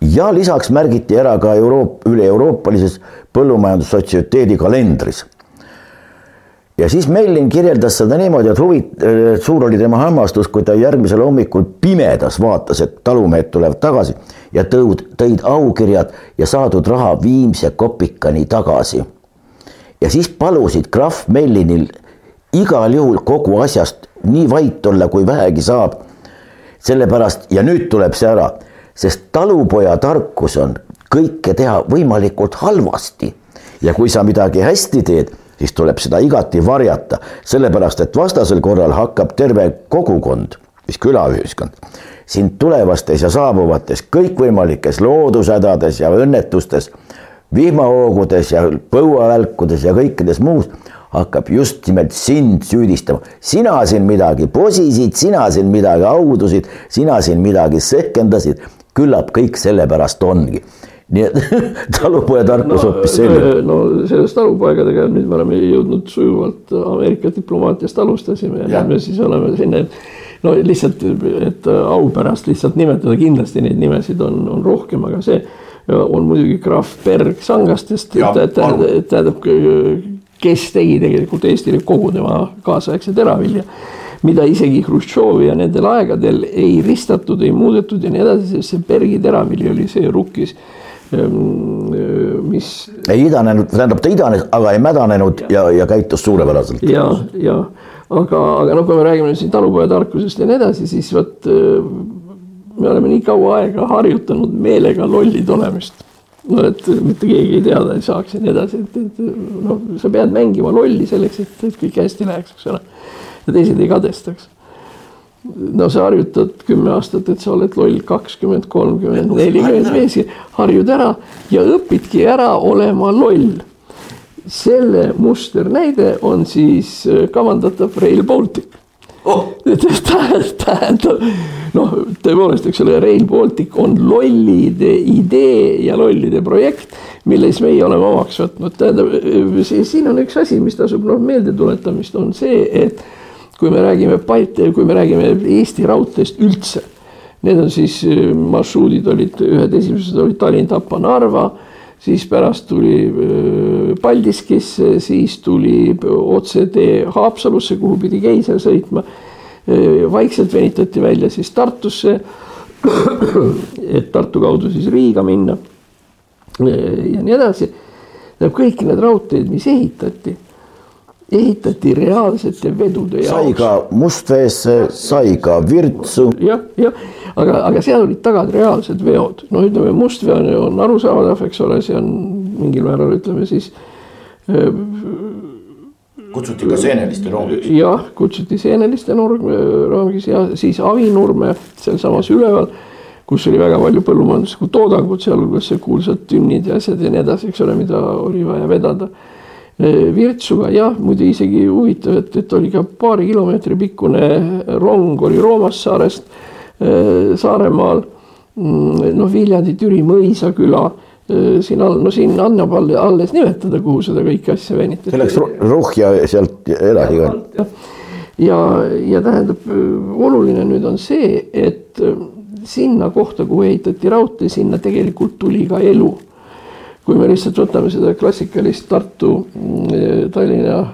ja lisaks märgiti ära ka Euroop-, üle-euroopalises põllumajandussotsioliteedi kalendris ja siis Mellin kirjeldas seda niimoodi, et huvi, suur oli tema hämmastus, kui ta järgmisel hommikul pimedas vaatas, et talumehed tulevad tagasi ja tõud, tõid aukirjad ja saadud raha viimse kopikani tagasi. ja siis palusid krahv Mellinil igal juhul kogu asjast nii vait olla, kui vähegi saab. sellepärast ja nüüd tuleb see ära, sest talupoja tarkus on kõike teha võimalikult halvasti ja kui sa midagi hästi teed siis tuleb seda igati varjata, sellepärast et vastasel korral hakkab terve kogukond, siis külaühiskond, sind tulevastes ja saabuvates kõikvõimalikes loodushädades ja õnnetustes, vihmahoogudes ja põuavälkudes ja kõikides muus hakkab just nimelt sind süüdistama. sina siin midagi posisid, sina siin midagi audusid, sina siin midagi sehkendasid, küllap kõik sellepärast ongi nii et talupoja tarkus no, hoopis selline. no sellest talupoegadega nüüd me oleme jõudnud sujuvalt Ameerika diplomaatiast alustasime ja, ja. me siis oleme sinna, no lihtsalt, et au pärast lihtsalt nimetada, kindlasti neid nimesid on, on rohkem, aga see on muidugi krahv Berg Sangastest, tähendab, kes tegi tegelikult Eestile kogu tema kaasaegse teravilja mida isegi Hruštšovi ja nendel aegadel ei ristatud, ei muudetud ja nii edasi, sest see Bergi teravili oli see rukkis mis. ei idanenud, tähendab ta idanes, aga ei mädanenud ja, ja, ja käitus suurepäraselt. ja, ja aga, aga noh, kui me räägime siin talupojatarkusest ja nii edasi, siis vot eh, me oleme nii kaua aega harjutanud meelega lollid olemist. no et mitte keegi ei teada ei saaks ja nii edasi, et, et noh, sa pead mängima lolli selleks, et, et kõik hästi läheks, eks ole. ja teised ei kadestaks no sa harjutad kümme aastat, et sa oled loll kakskümmend, kolmkümmend, nelikümmend viis, harjud ära ja õpidki ära olema loll. selle musternäide on siis äh, kavandatav Rail Baltic. Oh.. tähendab, noh, tõepoolest, eks ole, Rail Baltic on lollide idee ja lollide projekt, mille siis meie oleme omaks võtnud, tähendab, siin on üks asi, mis tasub noh meelde tuletamist, on see, et kui me räägime Balti, kui me räägime Eesti raudteest üldse, need on siis äh, marsruudid olid, ühed esimesed olid Tallinn, Tapa, Narva, siis pärast tuli äh, Paldiskisse, siis tuli otsetee Haapsalusse, kuhu pidi Keiser sõitma. Äh, vaikselt venitati välja siis Tartusse, et Tartu kaudu siis Riiga minna ja nii edasi. tähendab kõik need raudteed, mis ehitati ehitati reaalsete vedude jaoks. sai ka Mustveesse, sai ka Virtsu. jah, jah, aga, aga seal olid tagad reaalsed veod, no ütleme, Mustvee on, on arusaadav, eks ole, see on mingil määral ütleme siis äh,. kutsuti ka seeneliste rongis. jah, kutsuti seeneliste rongis ja siis Avinurme sealsamas üleval kus oli väga palju põllumajanduslikku toodangut, sealhulgas see kuulsad tünnid ja asjad ja nii edasi, eks ole, mida oli vaja vedada Virtsuga jah, muide isegi huvitav, et, et oli ka paari kilomeetri pikkune rong oli Roomassaarest eh, Saaremaal. Mm, noh, Viljandi-Türi mõisaküla eh, siin all, no siin annab alles nimetada, kuhu seda kõike asja venitati. see läks Ruhja sealt edasi ka. ja, ja tähendab, oluline nüüd on see, et sinna kohta, kuhu ehitati raudtee, sinna tegelikult tuli ka elu kui me lihtsalt võtame seda klassikalist Tartu, mm,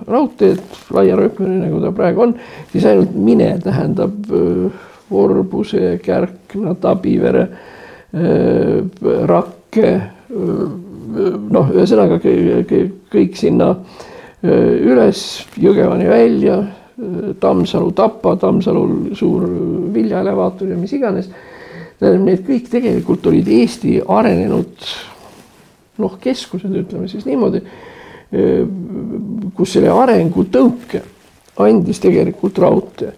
raudteed, laia rööpmeni, nagu ta praegu on, siis ainult mine tähendab Vorbuse, Kärkna, Tabivere, Rakke, noh, ühesõnaga kõik sinna üles Jõgevani välja, Tammsalu Tapa, Tammsalul suur viljaelevaator ja mis iganes. tähendab, need kõik tegelikult olid Eesti arenenud noh, keskused, ütleme siis niimoodi, kus selle arengutõuke andis tegelikult raudtee.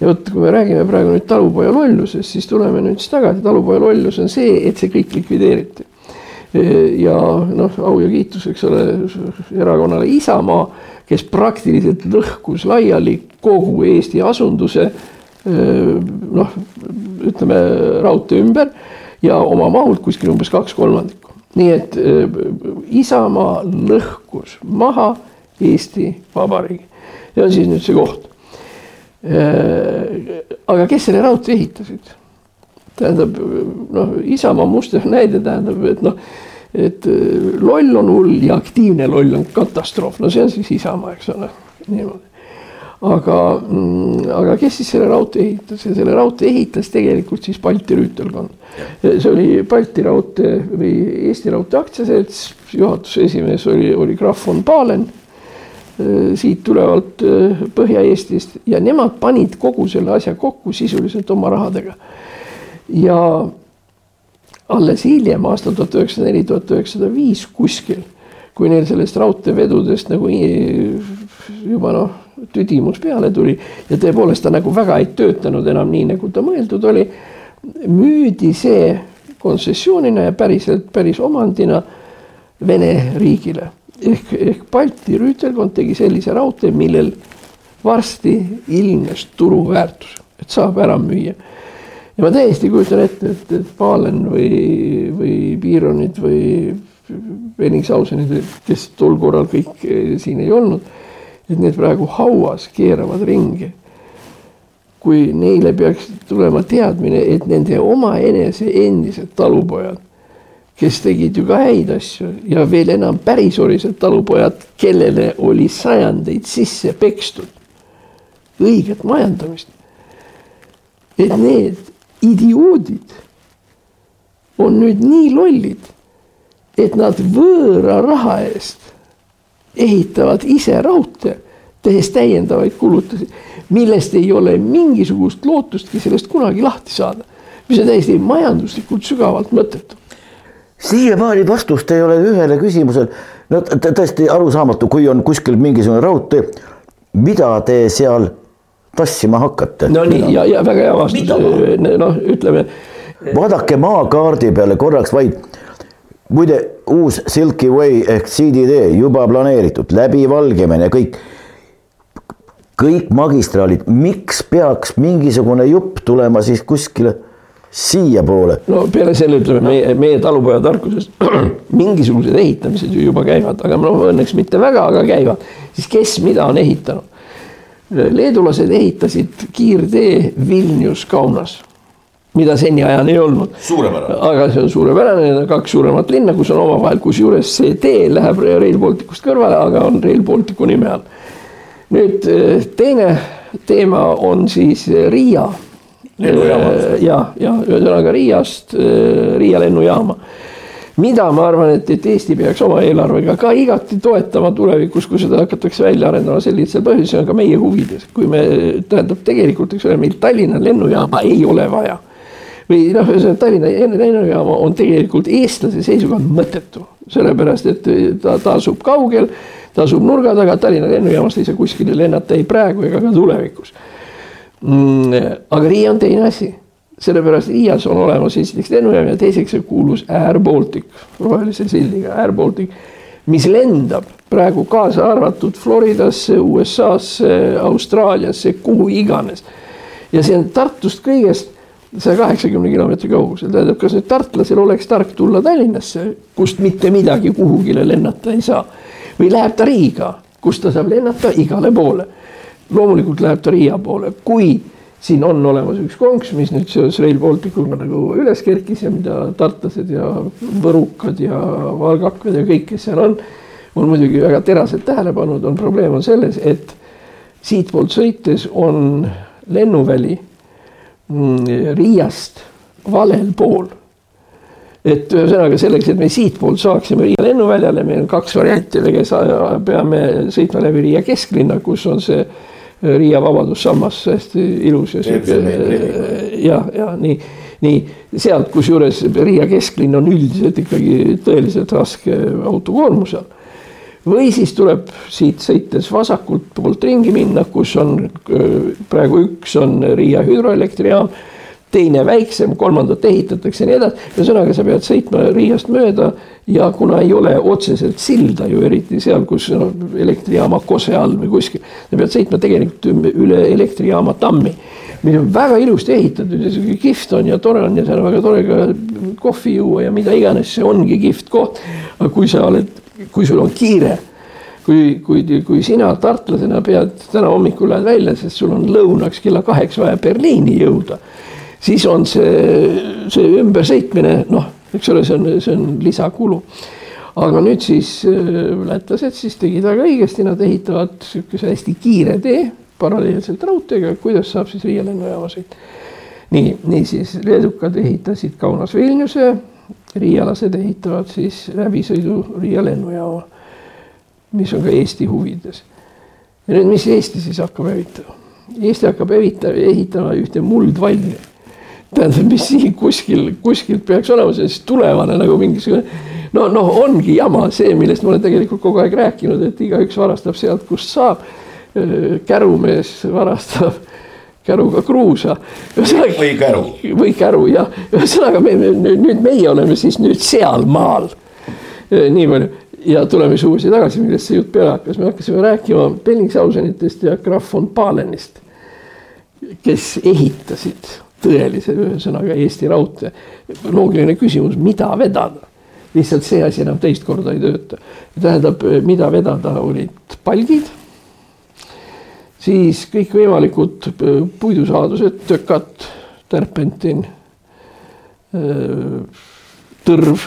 ja vot, kui me räägime praegu nüüd talupoja lollusest, siis tuleme nüüd siis tagasi, talupoja lollus on see, et see kõik likvideeriti. ja noh, au ja kiitus, eks ole, erakonnale Isamaa, kes praktiliselt lõhkus laiali kogu Eesti asunduse noh, ütleme raudtee ümber ja oma mahult kuskil umbes kaks kolmandikku nii et äh, Isamaa lõhkus maha Eesti Vabariigi ja siis nüüd see koht. Äh, aga kes selle raudtee ehitasid? tähendab noh, Isamaa muster näide tähendab, et noh, et äh, loll on hull ja aktiivne loll on katastroof, no see on siis Isamaa, eks ole. niimoodi aga, mm, aga kes siis selle raudtee ehitas ja selle raudtee ehitas tegelikult siis Balti rüütelkond. see oli Balti Raudtee või Eesti Raudtee Aktsiaselts, juhatuse esimees oli, oli Graf von Pahlen äh, siit tulevalt äh, Põhja-Eestist ja nemad panid kogu selle asja kokku sisuliselt oma rahadega. ja alles hiljem, aastal tuhat üheksasada neli, tuhat üheksasada viis kuskil, kui neil sellest raudteevedudest nagu juba noh tüdimus peale tuli ja tõepoolest ta nagu väga ei töötanud enam nii, nagu ta mõeldud oli. müüdi see kontsessioonina ja päriselt päris omandina Vene riigile ehk, ehk Balti rüütelkond tegi sellise raudtee, millel varsti ilmnes turuväärtus, et saab ära müüa. ja ma täiesti kujutan ette, et, et Pahlen või, või Piironid või Benningshausenid, kes tol korral kõik siin ei olnud et need praegu hauas keeravad ringi. kui neile peaks tulema teadmine, et nende omaenese endised talupojad, kes tegid ju ka häid asju ja veel enam pärisorised talupojad, kellele oli sajandeid sisse pekstud õiget majandamist. et need idioodid on nüüd nii lollid, et nad võõra raha eest ehitavad ise raudtee, tehes täiendavaid kulutusi, millest ei ole mingisugust lootustki sellest kunagi lahti saada, mis on täiesti majanduslikult sügavalt mõttetu. siiamaani vastust ei ole ühele küsimusele, no tõesti arusaamatu, kui on kuskil mingisugune raudtee, mida te seal tassima hakkate? no nii ja, ja väga hea vastus, noh, ütleme. vaadake maakaardi peale korraks vaid muide, uus Silky Way ehk CDD juba planeeritud, läbi Valgevene, kõik, kõik magistraalid, miks peaks mingisugune jupp tulema siis kuskile siiapoole? no peale selle ütleme meie, meie talupojatarkuses mingisugused ehitamised ju juba käivad, aga noh, õnneks mitte väga, aga käivad. siis kes mida on ehitanud? leedulased ehitasid kiirtee Vilnius-Kaunas mida seniajani ei olnud. aga see on suurepärane, need on kaks suuremat linna, kus on omavahel, kusjuures see tee läheb Rail Balticust kõrvale, aga on Rail Balticu nime all. nüüd eh, teine teema on siis Riia. ja, ja ühesõnaga Riiast, eh, Riia lennujaama mida ma arvan, et, et Eesti peaks oma eelarvega ka igati toetama tulevikus, kui seda hakatakse välja arendama sellisel põhjusel, on ka meie huvides, kui me, tähendab tegelikult, eks ole, meil Tallinna lennujaama ei ole vaja või noh, ühesõnaga Tallinna lennujaama on tegelikult eestlase seisukohalt mõttetu, sellepärast et ta, ta asub kaugel, ta asub nurga taga, Tallinna lennujaamast ei saa kuskile lennata ei praegu ega ka tulevikus mm,. aga Riia on teine asi, sellepärast Riias on olemas esiteks lennujaam ja teiseks see kuulus Air Baltic, rohelise sildiga Air Baltic, mis lendab praegu kaasa arvatud Floridasse, USA-sse, Austraaliasse, kuhu iganes. ja see on Tartust kõigest saja kaheksakümne kilomeetri kaugusel, tähendab, kas nüüd tartlasel oleks tark tulla Tallinnasse, kust mitte midagi kuhugile lennata ei saa. või läheb ta Riiga, kust ta saab lennata igale poole. loomulikult läheb ta Riia poole, kui siin on olemas üks konks, mis nüüd seoses Rail Balticuga nagu üles kerkis ja mida tartlased ja võrukad ja valgakad ja kõik, kes seal on, on muidugi väga teraselt tähele pannud, on probleem on selles, et siitpoolt sõites on lennuväli Riiast valel pool. et ühesõnaga selleks, et me siitpoolt saaksime Riia lennuväljale, meil on kaks varianti, peame sõitma läbi Riia kesklinna, kus on see äh, Riia Vabadussammas hästi ilus ja sihuke ja, ja nii, nii sealt, kusjuures Riia kesklinn on üldiselt ikkagi tõeliselt raske autokoormuse all või siis tuleb siit sõites vasakult poolt ringi minna, kus on praegu üks on Riia hüdroelektrijaam, teine väiksem, kolmandat ehitatakse ja nii edasi. ühesõnaga, sa pead sõitma Riiast mööda ja kuna ei ole otseselt silda ju eriti seal, kus no, elektrijaama kose all või kuskil, sa pead sõitma tegelikult üle elektrijaama tammi mis on väga ilusti ehitatud ja sihuke kihvt on ja tore on ja seal on väga tore ka kohvi juua ja mida iganes, see ongi kihvt koht. aga kui sa oled kui sul on kiire, kui, kui, kui sina tartlasena pead täna hommikul lähed välja, sest sul on lõunaks kella kaheks vaja Berliini jõuda, siis on see, see ümbersõitmine, noh, eks ole, see on, see on lisakulu. aga nüüd siis lätlased siis tegid väga õigesti, nad ehitavad niisuguse hästi kiire tee paralleelselt raudteega, kuidas saab siis Riia lennujaama sõita. nii, niisiis leedukad ehitasid Kaunas Vilniuse, riialased ehitavad siis läbisõidu Riia lennujaama, mis on ka Eesti huvides. ja nüüd, mis Eesti siis hakkab ehitama? Eesti hakkab ehita-, ehitama ühte muldvalli. tähendab, mis siin kuskil, kuskilt peaks olema, see siis tulevane nagu mingisugune no, noh, ongi jama see, millest ma olen tegelikult kogu aeg rääkinud, et igaüks varastab sealt, kust saab. kärumees varastab käruga kruusa. või käru. või käru jah, ühesõnaga me, nüüd meie oleme siis nüüd sealmaal. nii palju ja tuleme siis uuesti tagasi, millest see jutt peale hakkas, me hakkasime rääkima Bellingshausenitest ja Graf von Palenist, kes ehitasid tõelise, ühesõnaga Eesti Raudtee. loogiline küsimus, mida vedada? lihtsalt see asi enam teist korda ei tööta. tähendab, mida vedada, olid palgid, siis kõikvõimalikud puidusaadused, tökat, terpentin, tõrv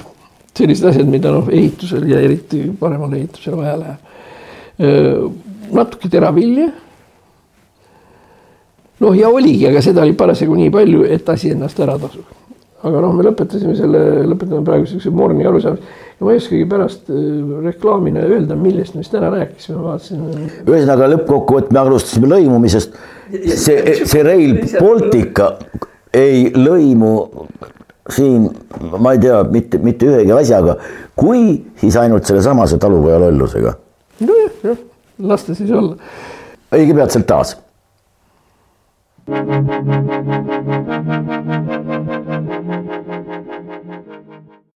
sellised asjad, mida noh, ehitusel ja eriti paremal ehitusel vaja läheb. natuke teravilja. noh, ja oligi, aga seda oli parasjagu nii palju, et asi ennast ära tasub. aga noh, me lõpetasime selle, lõpetame praegu siukse morni arusaamise ma ei oskagi pärast reklaamina öelda, millest me siis täna rääkisime, vaatasin. ühesõnaga lõppkokkuvõttes me alustasime lõimumisest. see, see Rail Baltica ei lõimu siin ma ei tea mitte, mitte ühegi asjaga, kui siis ainult sellesamase talupoja lollusega. nojah, jah, las ta siis olla. õige peatselt taas.